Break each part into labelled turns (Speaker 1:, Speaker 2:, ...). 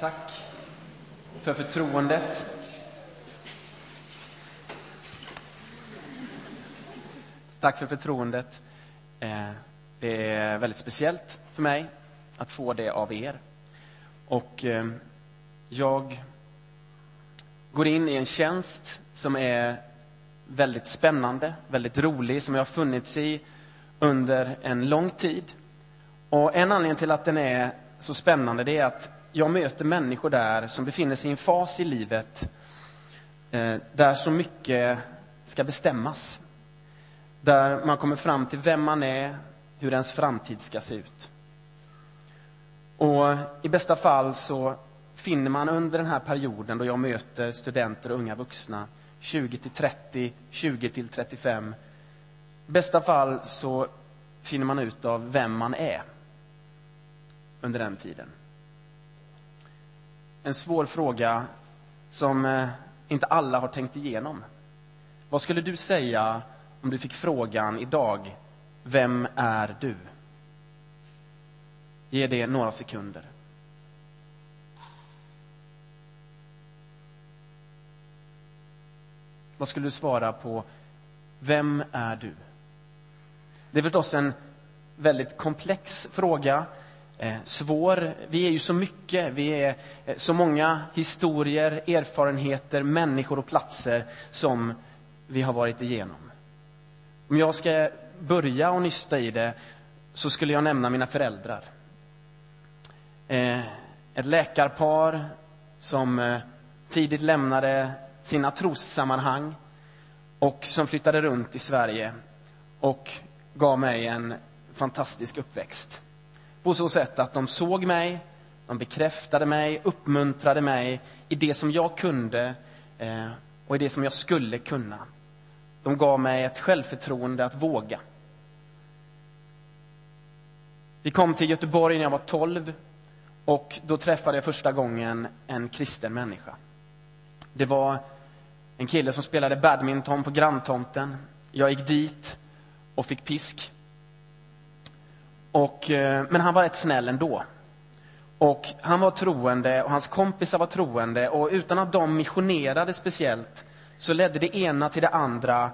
Speaker 1: Tack för förtroendet. Tack för förtroendet. Eh, det är väldigt speciellt för mig att få det av er. Och eh, jag går in i en tjänst som är väldigt spännande, väldigt rolig, som jag har funnits i under en lång tid. Och en anledning till att den är så spännande det är att jag möter människor där som befinner sig i en fas i livet eh, där så mycket ska bestämmas. Där man kommer fram till vem man är, hur ens framtid ska se ut. Och i bästa fall så finner man under den här perioden då jag möter studenter och unga vuxna, 20 till 30, 20 till 35. I bästa fall så finner man ut av vem man är under den tiden. En svår fråga som eh, inte alla har tänkt igenom. Vad skulle du säga om du fick frågan idag, vem är du? Ge det några sekunder. Vad skulle du svara på, vem är du? Det är förstås en väldigt komplex fråga, Eh, svår. Vi är ju så mycket, vi är eh, så många historier, erfarenheter, människor och platser som vi har varit igenom. Om jag ska börja och nysta i det så skulle jag nämna mina föräldrar. Eh, ett läkarpar som tidigt lämnade sina trossammanhang och som flyttade runt i Sverige och gav mig en fantastisk uppväxt. På så sätt att de såg mig, de bekräftade mig, uppmuntrade mig i det som jag kunde eh, och i det som jag skulle kunna. De gav mig ett självförtroende att våga. Vi kom till Göteborg när jag var 12 och då träffade jag första gången en kristen människa. Det var en kille som spelade badminton på granntomten. Jag gick dit och fick pisk. Och, eh, men han var rätt snäll ändå. Och han var troende och hans kompisar var troende och utan att de missionerade speciellt så ledde det ena till det andra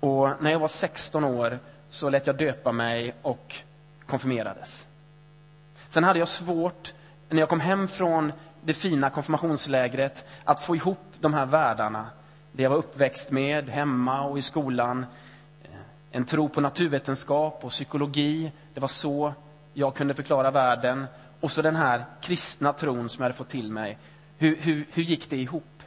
Speaker 1: och när jag var 16 år så lät jag döpa mig och konfirmerades. Sen hade jag svårt, när jag kom hem från det fina konfirmationslägret, att få ihop de här världarna. Det jag var uppväxt med, hemma och i skolan. En tro på naturvetenskap och psykologi. Det var så jag kunde förklara världen. Och så den här kristna tron som jag hade fått till mig. Hur, hur, hur gick det ihop?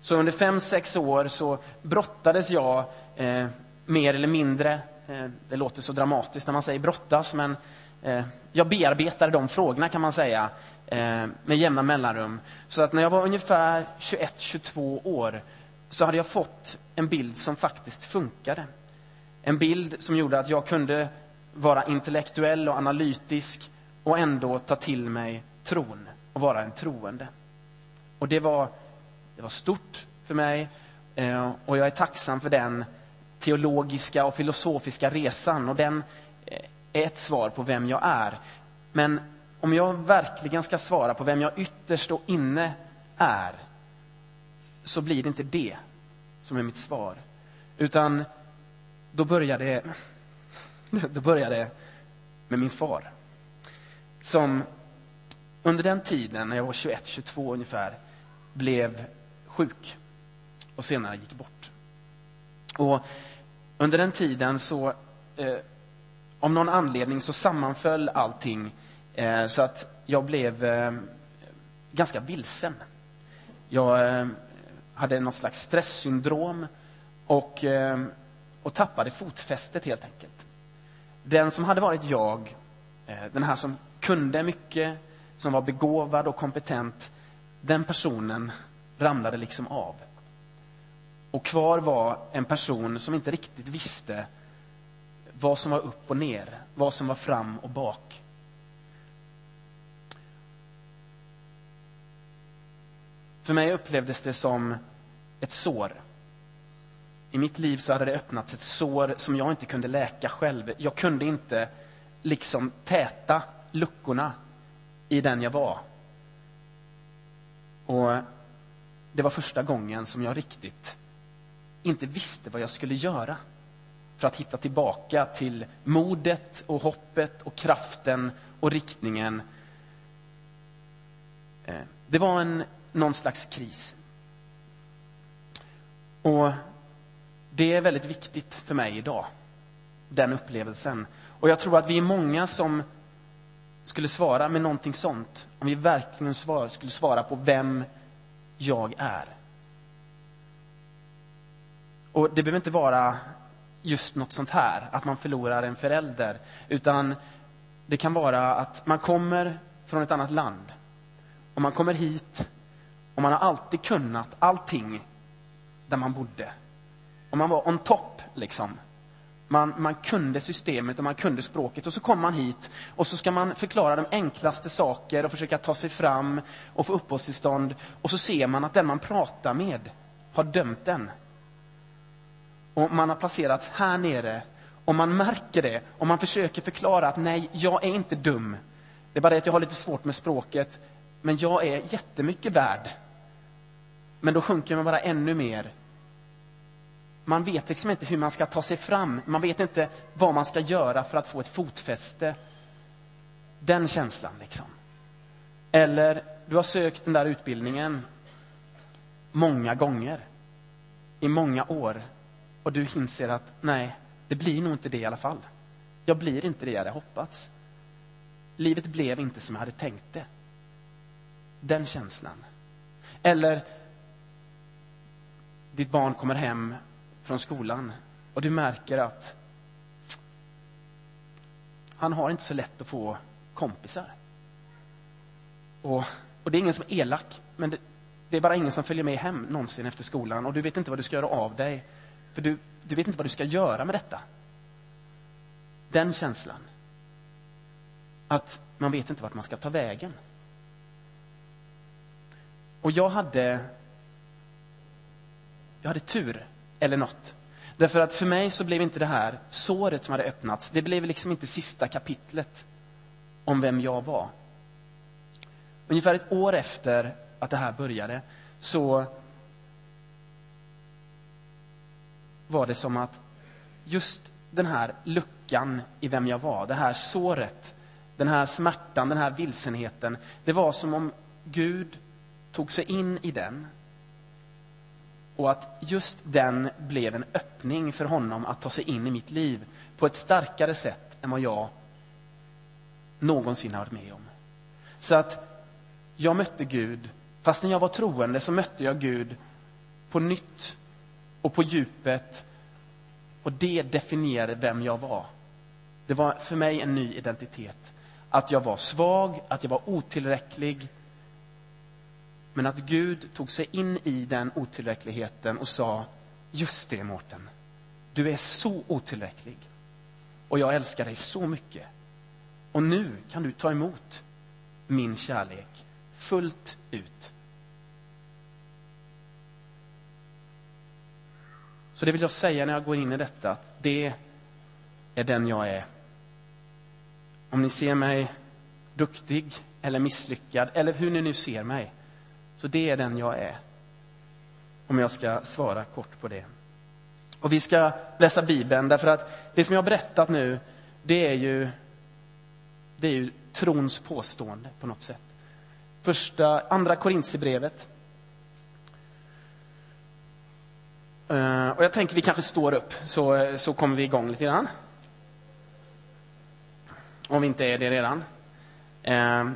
Speaker 1: Så under fem, sex år så brottades jag eh, mer eller mindre, eh, det låter så dramatiskt när man säger brottas, men eh, jag bearbetade de frågorna kan man säga eh, med jämna mellanrum. Så att när jag var ungefär 21-22 år så hade jag fått en bild som faktiskt funkade. En bild som gjorde att jag kunde vara intellektuell och analytisk och ändå ta till mig tron och vara en troende. Och det var, det var stort för mig eh, och jag är tacksam för den teologiska och filosofiska resan och den eh, är ett svar på vem jag är. Men om jag verkligen ska svara på vem jag ytterst och inne är så blir det inte det som är mitt svar. Utan då börjar det, då det med min far. Som under den tiden, när jag var 21-22 ungefär, blev sjuk och senare gick bort. Och under den tiden så, eh, av någon anledning så sammanföll allting eh, så att jag blev eh, ganska vilsen. Jag eh, hade något slags stresssyndrom och, eh, och tappade fotfästet helt enkelt. Den som hade varit jag, eh, den här som kunde mycket, som var begåvad och kompetent, den personen ramlade liksom av. Och kvar var en person som inte riktigt visste vad som var upp och ner, vad som var fram och bak. För mig upplevdes det som ett sår. I mitt liv så hade det öppnats ett sår som jag inte kunde läka själv. Jag kunde inte liksom täta luckorna i den jag var. Och det var första gången som jag riktigt inte visste vad jag skulle göra för att hitta tillbaka till modet och hoppet och kraften och riktningen. Eh, det var en, någon slags kris. Och det är väldigt viktigt för mig idag, den upplevelsen. Och jag tror att vi är många som skulle svara med någonting sånt, om vi verkligen svar, skulle svara på vem jag är. Och det behöver inte vara just något sånt här, att man förlorar en förälder. Utan det kan vara att man kommer från ett annat land. Och man kommer hit och man har alltid kunnat allting där man bodde. Och man var on top, liksom. Man, man kunde systemet och man kunde språket. Och så kommer man hit och så ska man förklara de enklaste saker och försöka ta sig fram och få uppehållstillstånd. Och så ser man att den man pratar med har dömt den. Och man har placerats här nere och man märker det och man försöker förklara att nej, jag är inte dum. Det är bara det att jag har lite svårt med språket, men jag är jättemycket värd. Men då sjunker man bara ännu mer man vet liksom inte hur man ska ta sig fram. Man vet inte vad man ska göra för att få ett fotfäste. Den känslan, liksom. Eller, du har sökt den där utbildningen många gånger, i många år. Och du inser att, nej, det blir nog inte det i alla fall. Jag blir inte det jag hade hoppats. Livet blev inte som jag hade tänkt det. Den känslan. Eller, ditt barn kommer hem från skolan och du märker att han har inte så lätt att få kompisar. Och, och det är ingen som är elak, men det, det, är bara ingen som följer med hem någonsin efter skolan och du vet inte vad du ska göra av dig. För du, du vet inte vad du ska göra med detta. Den känslan. Att man vet inte vart man ska ta vägen. Och jag hade jag hade tur eller något. Därför att för mig så blev inte det här såret som hade öppnats, det blev liksom inte sista kapitlet om vem jag var. Ungefär ett år efter att det här började så var det som att just den här luckan i vem jag var, det här såret, den här smärtan, den här vilsenheten, det var som om Gud tog sig in i den och att just den blev en öppning för honom att ta sig in i mitt liv på ett starkare sätt än vad jag någonsin har varit med om. Så att jag mötte Gud, fast när jag var troende så mötte jag Gud på nytt och på djupet. Och det definierade vem jag var. Det var för mig en ny identitet. Att jag var svag, att jag var otillräcklig, men att Gud tog sig in i den otillräckligheten och sa, just det Mårten, du är så otillräcklig. Och jag älskar dig så mycket. Och nu kan du ta emot min kärlek fullt ut. Så det vill jag säga när jag går in i detta, att det är den jag är. Om ni ser mig duktig eller misslyckad, eller hur ni nu ser mig, så det är den jag är. Om jag ska svara kort på det. Och vi ska läsa Bibeln, därför att det som jag har berättat nu, det är ju, det är ju trons påstående på något sätt. Första, andra Korintierbrevet. Eh, och jag tänker vi kanske står upp, så, så kommer vi igång lite grann. Om vi inte är det redan. Eh,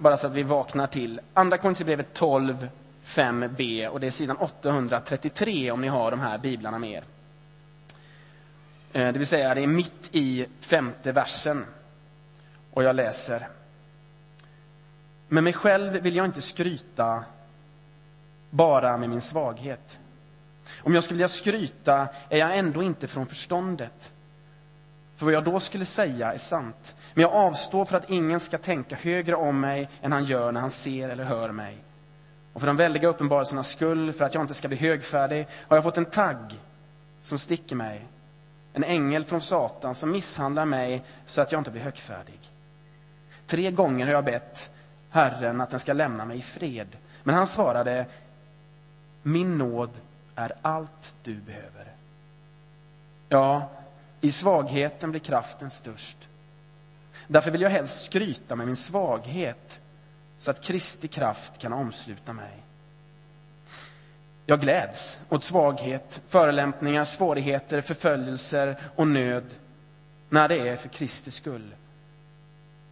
Speaker 1: bara så att vi vaknar till. Andra Korinthierbrevet 12, 5b och det är sidan 833 om ni har de här biblarna med er. Eh, det vill säga, det är mitt i femte versen. Och jag läser. Med mig själv vill jag inte skryta bara med min svaghet. Om jag skulle vilja skryta är jag ändå inte från förståndet. För vad jag då skulle säga är sant. Men jag avstår för att ingen ska tänka högre om mig än han gör när han ser eller hör mig. Och för de väldiga uppenbarelsernas skull, för att jag inte ska bli högfärdig, har jag fått en tagg som sticker mig. En ängel från Satan som misshandlar mig så att jag inte blir högfärdig. Tre gånger har jag bett Herren att den ska lämna mig i fred. Men han svarade, min nåd är allt du behöver. Ja, i svagheten blir kraften störst. Därför vill jag helst skryta med min svaghet så att Kristi kraft kan omsluta mig. Jag gläds åt svaghet, förelämpningar, svårigheter, förföljelser och nöd när det är för Kristi skull.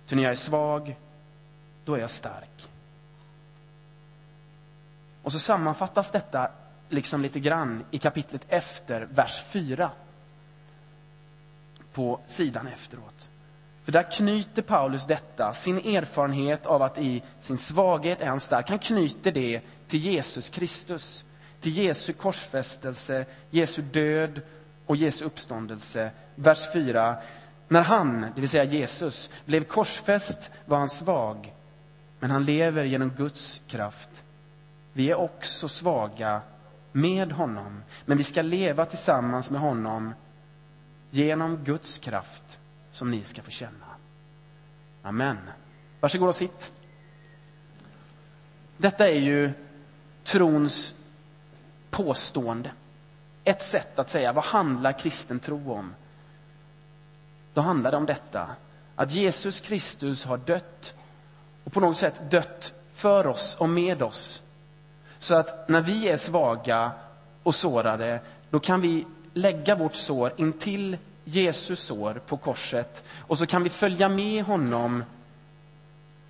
Speaker 1: Ty när jag är svag, då är jag stark. Och så sammanfattas detta liksom lite grann i kapitlet efter vers 4. På sidan efteråt. För där knyter Paulus detta, sin erfarenhet av att i sin svaghet är han stark. Han knyter det till Jesus Kristus, till Jesu korsfästelse, Jesu död och Jesu uppståndelse. Vers 4. När han, det vill säga Jesus, blev korsfäst var han svag, men han lever genom Guds kraft. Vi är också svaga med honom, men vi ska leva tillsammans med honom genom Guds kraft som ni ska få känna. Amen. Varsågod och sitt. Detta är ju trons påstående. Ett sätt att säga vad handlar kristen tro om? Då handlar det om detta, att Jesus Kristus har dött och på något sätt dött för oss och med oss. Så att när vi är svaga och sårade, då kan vi lägga vårt sår intill Jesus sår på korset och så kan vi följa med honom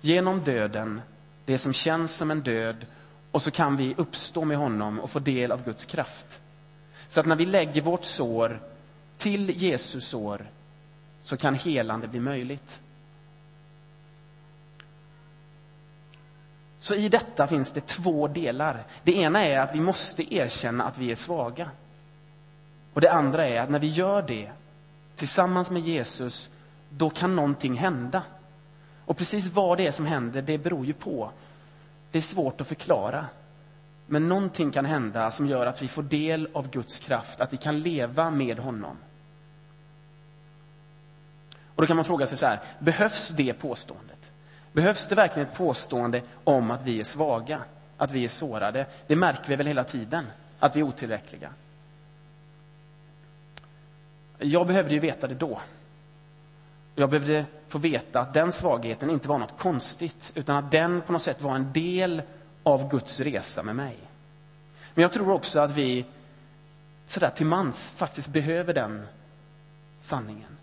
Speaker 1: genom döden, det som känns som en död och så kan vi uppstå med honom och få del av Guds kraft. Så att när vi lägger vårt sår till Jesus sår så kan helande bli möjligt. Så i detta finns det två delar. Det ena är att vi måste erkänna att vi är svaga. Och det andra är att när vi gör det tillsammans med Jesus, då kan någonting hända. Och precis vad det är som händer, det beror ju på. Det är svårt att förklara. Men någonting kan hända som gör att vi får del av Guds kraft, att vi kan leva med honom. Och då kan man fråga sig så här, behövs det påståendet? Behövs det verkligen ett påstående om att vi är svaga, att vi är sårade? Det märker vi väl hela tiden, att vi är otillräckliga. Jag behövde ju veta det då. Jag behövde få veta att den svagheten inte var något konstigt, utan att den på något sätt var en del av Guds resa med mig. Men jag tror också att vi sådär till mans faktiskt behöver den sanningen.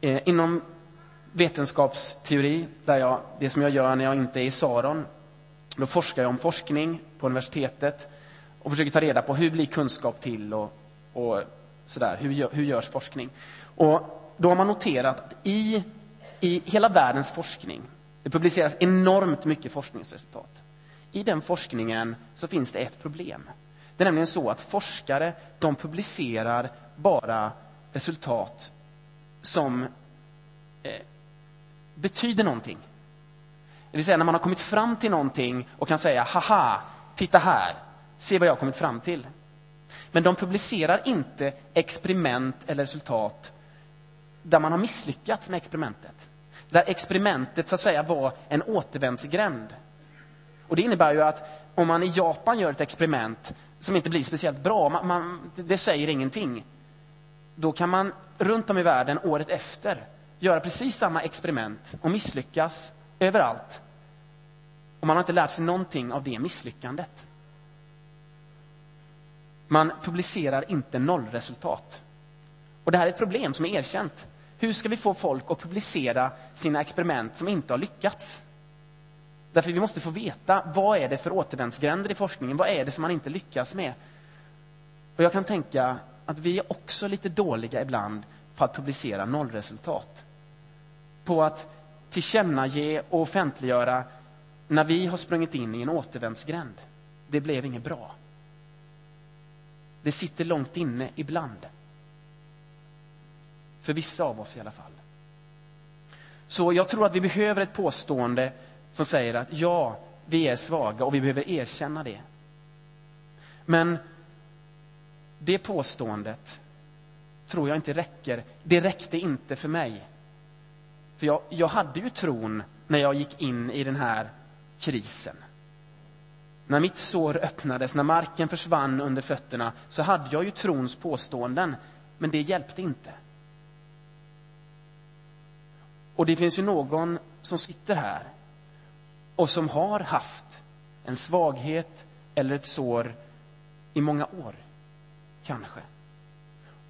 Speaker 1: Eh, inom vetenskapsteori, där jag, det som jag gör när jag inte är i Saron, då forskar jag om forskning på universitetet och försöker ta reda på hur blir kunskap till och, och sådär, hur, hur görs forskning? Och då har man noterat att i, i hela världens forskning, det publiceras enormt mycket forskningsresultat. I den forskningen så finns det ett problem. Det är nämligen så att forskare, de publicerar bara resultat som eh, betyder någonting. Det vill säga när man har kommit fram till någonting och kan säga haha, titta här, se vad jag har kommit fram till. Men de publicerar inte experiment eller resultat där man har misslyckats med experimentet. Där experimentet så att säga var en återvändsgränd. Och det innebär ju att om man i Japan gör ett experiment som inte blir speciellt bra, man, man, det säger ingenting. Då kan man runt om i världen året efter göra precis samma experiment och misslyckas överallt. Och man har inte lärt sig någonting av det misslyckandet. Man publicerar inte nollresultat. Och det här är ett problem som är erkänt. Hur ska vi få folk att publicera sina experiment som inte har lyckats? Därför vi måste få veta vad är det för återvändsgränder i forskningen. Vad är det som man inte lyckas med? Och jag kan tänka att vi är också lite dåliga ibland på att publicera nollresultat. På att tillkännage och offentliggöra när vi har sprungit in i en återvändsgränd. Det blev inget bra. Det sitter långt inne ibland. För vissa av oss i alla fall. Så jag tror att vi behöver ett påstående som säger att ja, vi är svaga och vi behöver erkänna det. Men det påståendet tror jag inte räcker. Det räckte inte för mig. För jag, jag hade ju tron när jag gick in i den här krisen. När mitt sår öppnades, när marken försvann under fötterna, så hade jag ju trons påståenden, men det hjälpte inte. Och det finns ju någon som sitter här och som har haft en svaghet eller ett sår i många år, kanske.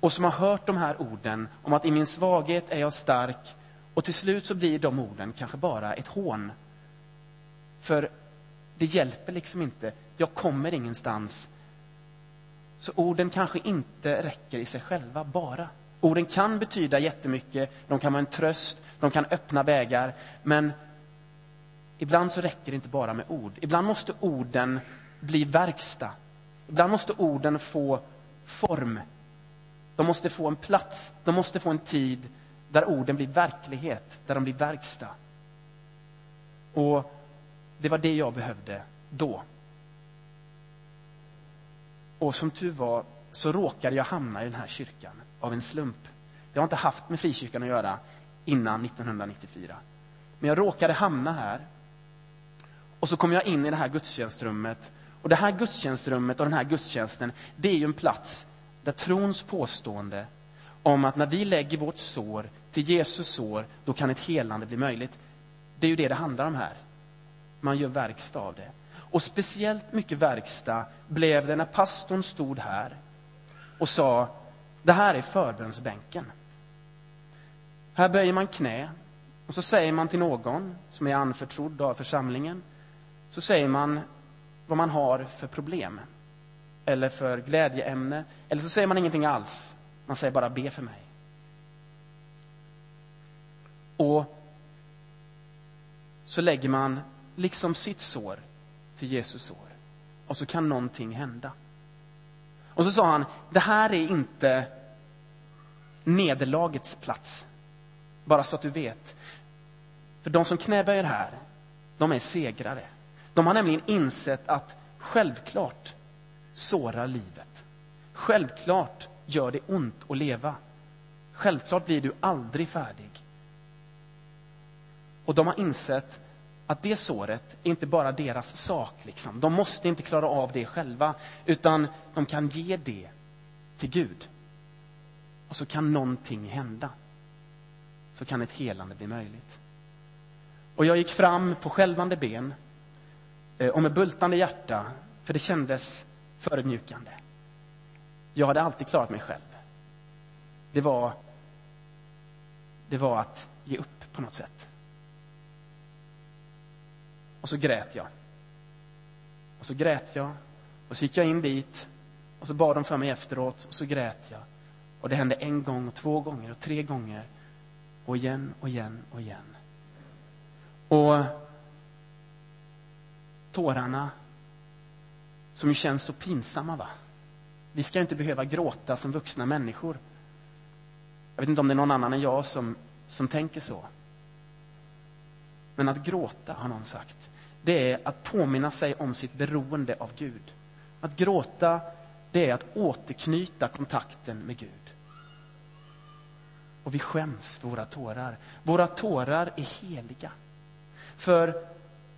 Speaker 1: Och som har hört de här orden om att i min svaghet är jag stark och till slut så blir de orden kanske bara ett hån. För det hjälper liksom inte. Jag kommer ingenstans. Så orden kanske inte räcker i sig själva, bara. Orden kan betyda jättemycket, de kan vara en tröst, de kan öppna vägar. Men ibland så räcker det inte bara med ord. Ibland måste orden bli verkstad. Ibland måste orden få form. De måste få en plats, de måste få en tid där orden blir verklighet, där de blir verkstad. Och det var det jag behövde då. Och som tur var så råkade jag hamna i den här kyrkan av en slump. Jag har inte haft med frikyrkan att göra innan 1994. Men jag råkade hamna här. Och så kom jag in i det här gudstjänstrummet. Och det här gudstjänstrummet och den här gudstjänsten, det är ju en plats där trons påstående om att när vi lägger vårt sår till Jesus sår, då kan ett helande bli möjligt. Det är ju det det handlar om här. Man gör verkstad av det. Och speciellt mycket verkstad blev det när pastorn stod här och sa, det här är förbönsbänken. Här böjer man knä och så säger man till någon som är anförtrodd av församlingen, så säger man vad man har för problem eller för glädjeämne, eller så säger man ingenting alls. Man säger bara be för mig. Och så lägger man liksom sitt sår till Jesus sår. Och så kan någonting hända. Och så sa han, det här är inte nederlagets plats. Bara så att du vet. För de som knäböjer här, de är segrare. De har nämligen insett att självklart sårar livet. Självklart gör det ont att leva. Självklart blir du aldrig färdig. Och de har insett att det såret är inte bara deras sak. Liksom. De måste inte klara av det själva, utan de kan ge det till Gud. Och så kan någonting hända. Så kan ett helande bli möjligt. Och jag gick fram på skälvande ben eh, och med bultande hjärta, för det kändes förödmjukande. Jag hade alltid klarat mig själv. Det var, det var att ge upp på något sätt. Och så grät jag. Och så grät jag. Och så gick jag in dit. Och så bad de för mig efteråt. Och så grät jag. Och det hände en gång, och två gånger och tre gånger. Och igen och igen och igen. Och tårarna som ju känns så pinsamma. va? Vi ska inte behöva gråta som vuxna människor. Jag vet inte om det är någon annan än jag som, som tänker så. Men att gråta, har någon sagt, det är att påminna sig om sitt beroende av Gud. Att gråta, det är att återknyta kontakten med Gud. Och vi skäms för våra tårar. Våra tårar är heliga. För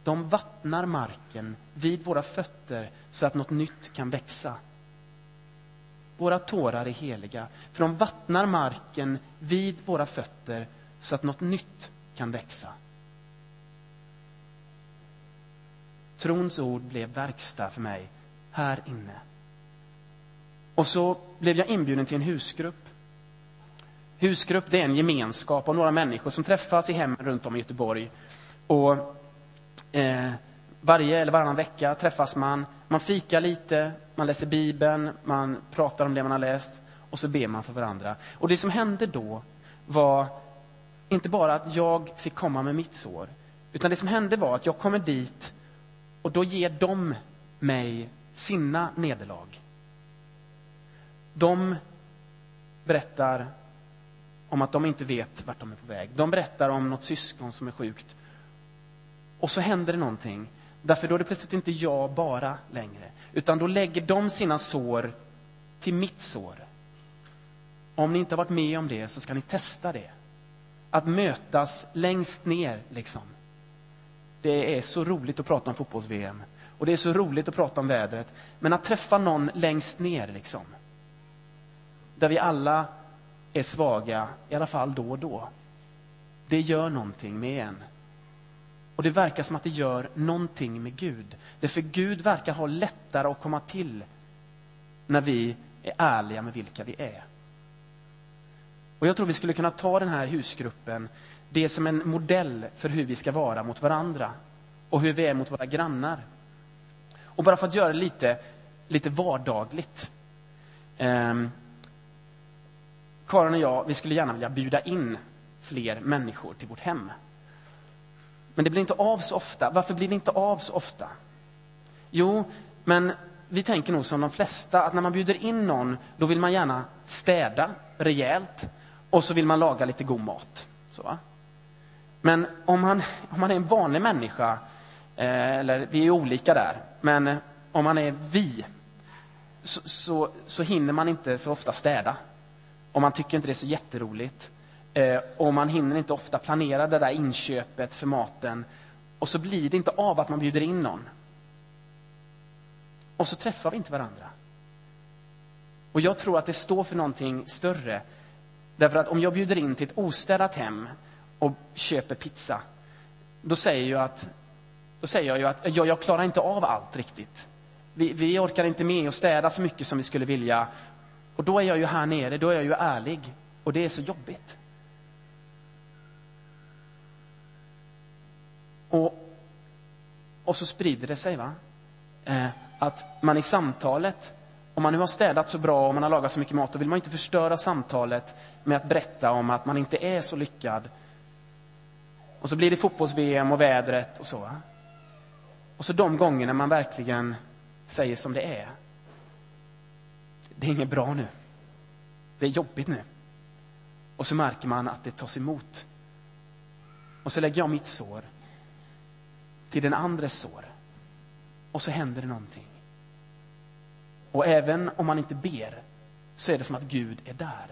Speaker 1: de vattnar marken vid våra fötter så att något nytt kan växa. Våra tårar är heliga, för de vattnar marken vid våra fötter så att något nytt kan växa. Trons ord blev verkstad för mig här inne. Och så blev jag inbjuden till en husgrupp. Husgrupp det är en gemenskap av några människor som träffas i hemmen runt om i Göteborg. Och eh, varje eller varannan vecka träffas man, man fikar lite, man läser Bibeln, man pratar om det man har läst och så ber man för varandra. Och det som hände då var inte bara att jag fick komma med mitt sår, utan det som hände var att jag kommer dit och då ger de mig sina nederlag. De berättar om att de inte vet vart de är på väg. De berättar om något syskon som är sjukt. Och så händer det någonting. Därför då är det plötsligt inte jag bara längre. Utan då lägger de sina sår till mitt sår. Om ni inte har varit med om det så ska ni testa det. Att mötas längst ner, liksom. Det är så roligt att prata om fotbolls-VM. Och det är så roligt att prata om vädret. Men att träffa någon längst ner, liksom. Där vi alla är svaga, i alla fall då och då. Det gör någonting med en. Och det verkar som att det gör någonting med Gud. Därför Gud verkar ha lättare att komma till när vi är ärliga med vilka vi är. Och jag tror vi skulle kunna ta den här husgruppen, det är som en modell för hur vi ska vara mot varandra och hur vi är mot våra grannar. Och bara för att göra det lite, lite vardagligt. Eh, Karin och jag, vi skulle gärna vilja bjuda in fler människor till vårt hem. Men det blir inte av så ofta. Varför blir det inte av så ofta? Jo, men vi tänker nog som de flesta, att när man bjuder in någon, då vill man gärna städa rejält och så vill man laga lite god mat. Så, men om man, om man är en vanlig människa, eh, eller vi är olika där, men om man är vi, så, så, så hinner man inte så ofta städa. Och man tycker inte det är så jätteroligt. Eh, och man hinner inte ofta planera det där inköpet för maten. Och så blir det inte av att man bjuder in någon. Och så träffar vi inte varandra. Och jag tror att det står för någonting större. Därför att om jag bjuder in till ett ostädat hem och köper pizza, då säger jag att, då säger jag ju att jag, jag klarar inte av allt riktigt. Vi, vi orkar inte med att städa så mycket som vi skulle vilja. Och då är jag ju här nere, då är jag ju ärlig. Och det är så jobbigt. Och, och så sprider det sig. va? Eh, att man i samtalet, om man nu har städat så bra och man har lagat så mycket mat, då vill man inte förstöra samtalet med att berätta om att man inte är så lyckad. Och så blir det fotbolls-VM och vädret och så. Och så de gångerna man verkligen säger som det är. Det är inget bra nu. Det är jobbigt nu. Och så märker man att det tas emot. Och så lägger jag mitt sår till den andres sår. Och så händer det någonting. Och även om man inte ber så är det som att Gud är där.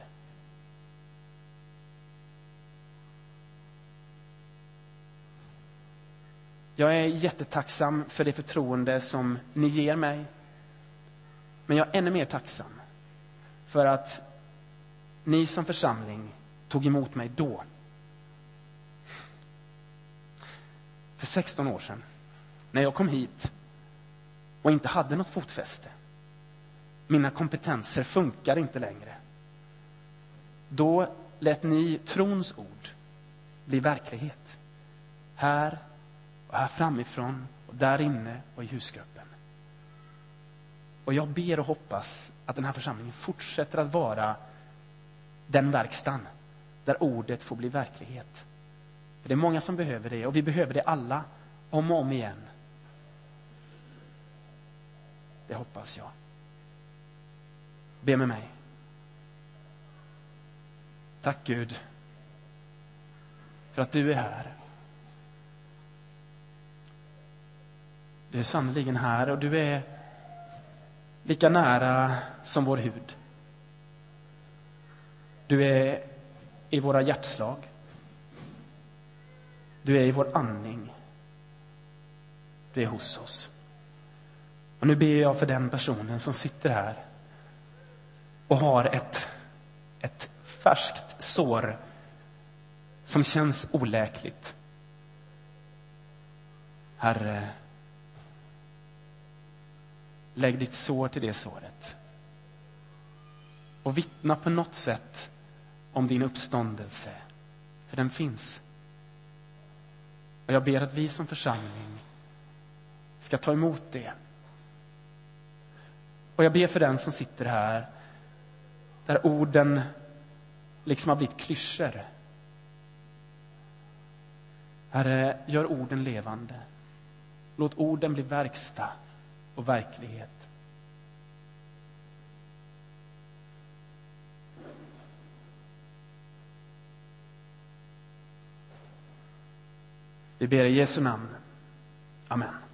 Speaker 1: Jag är jättetacksam för det förtroende som ni ger mig. Men jag är ännu mer tacksam för att ni som församling tog emot mig då. För 16 år sedan, när jag kom hit och inte hade något fotfäste. Mina kompetenser funkar inte längre. Då lät ni trons ord bli verklighet. Här och här framifrån och där inne och i husgruppen. Och jag ber och hoppas att den här församlingen fortsätter att vara den verkstaden där ordet får bli verklighet. För det är många som behöver det och vi behöver det alla, om och om igen. Det hoppas jag. Be med mig. Tack Gud för att du är här. Du är sannerligen här och du är lika nära som vår hud. Du är i våra hjärtslag. Du är i vår andning. Du är hos oss. Och nu ber jag för den personen som sitter här och har ett, ett färskt sår som känns oläkligt. Herre, lägg ditt sår till det såret. Och vittna på något sätt om din uppståndelse, för den finns. Och jag ber att vi som församling ska ta emot det. Och jag ber för den som sitter här, där orden liksom har blivit klyschor. Herre, gör orden levande. Låt orden bli verkstad och verklighet. Vi ber i Jesu namn. Amen.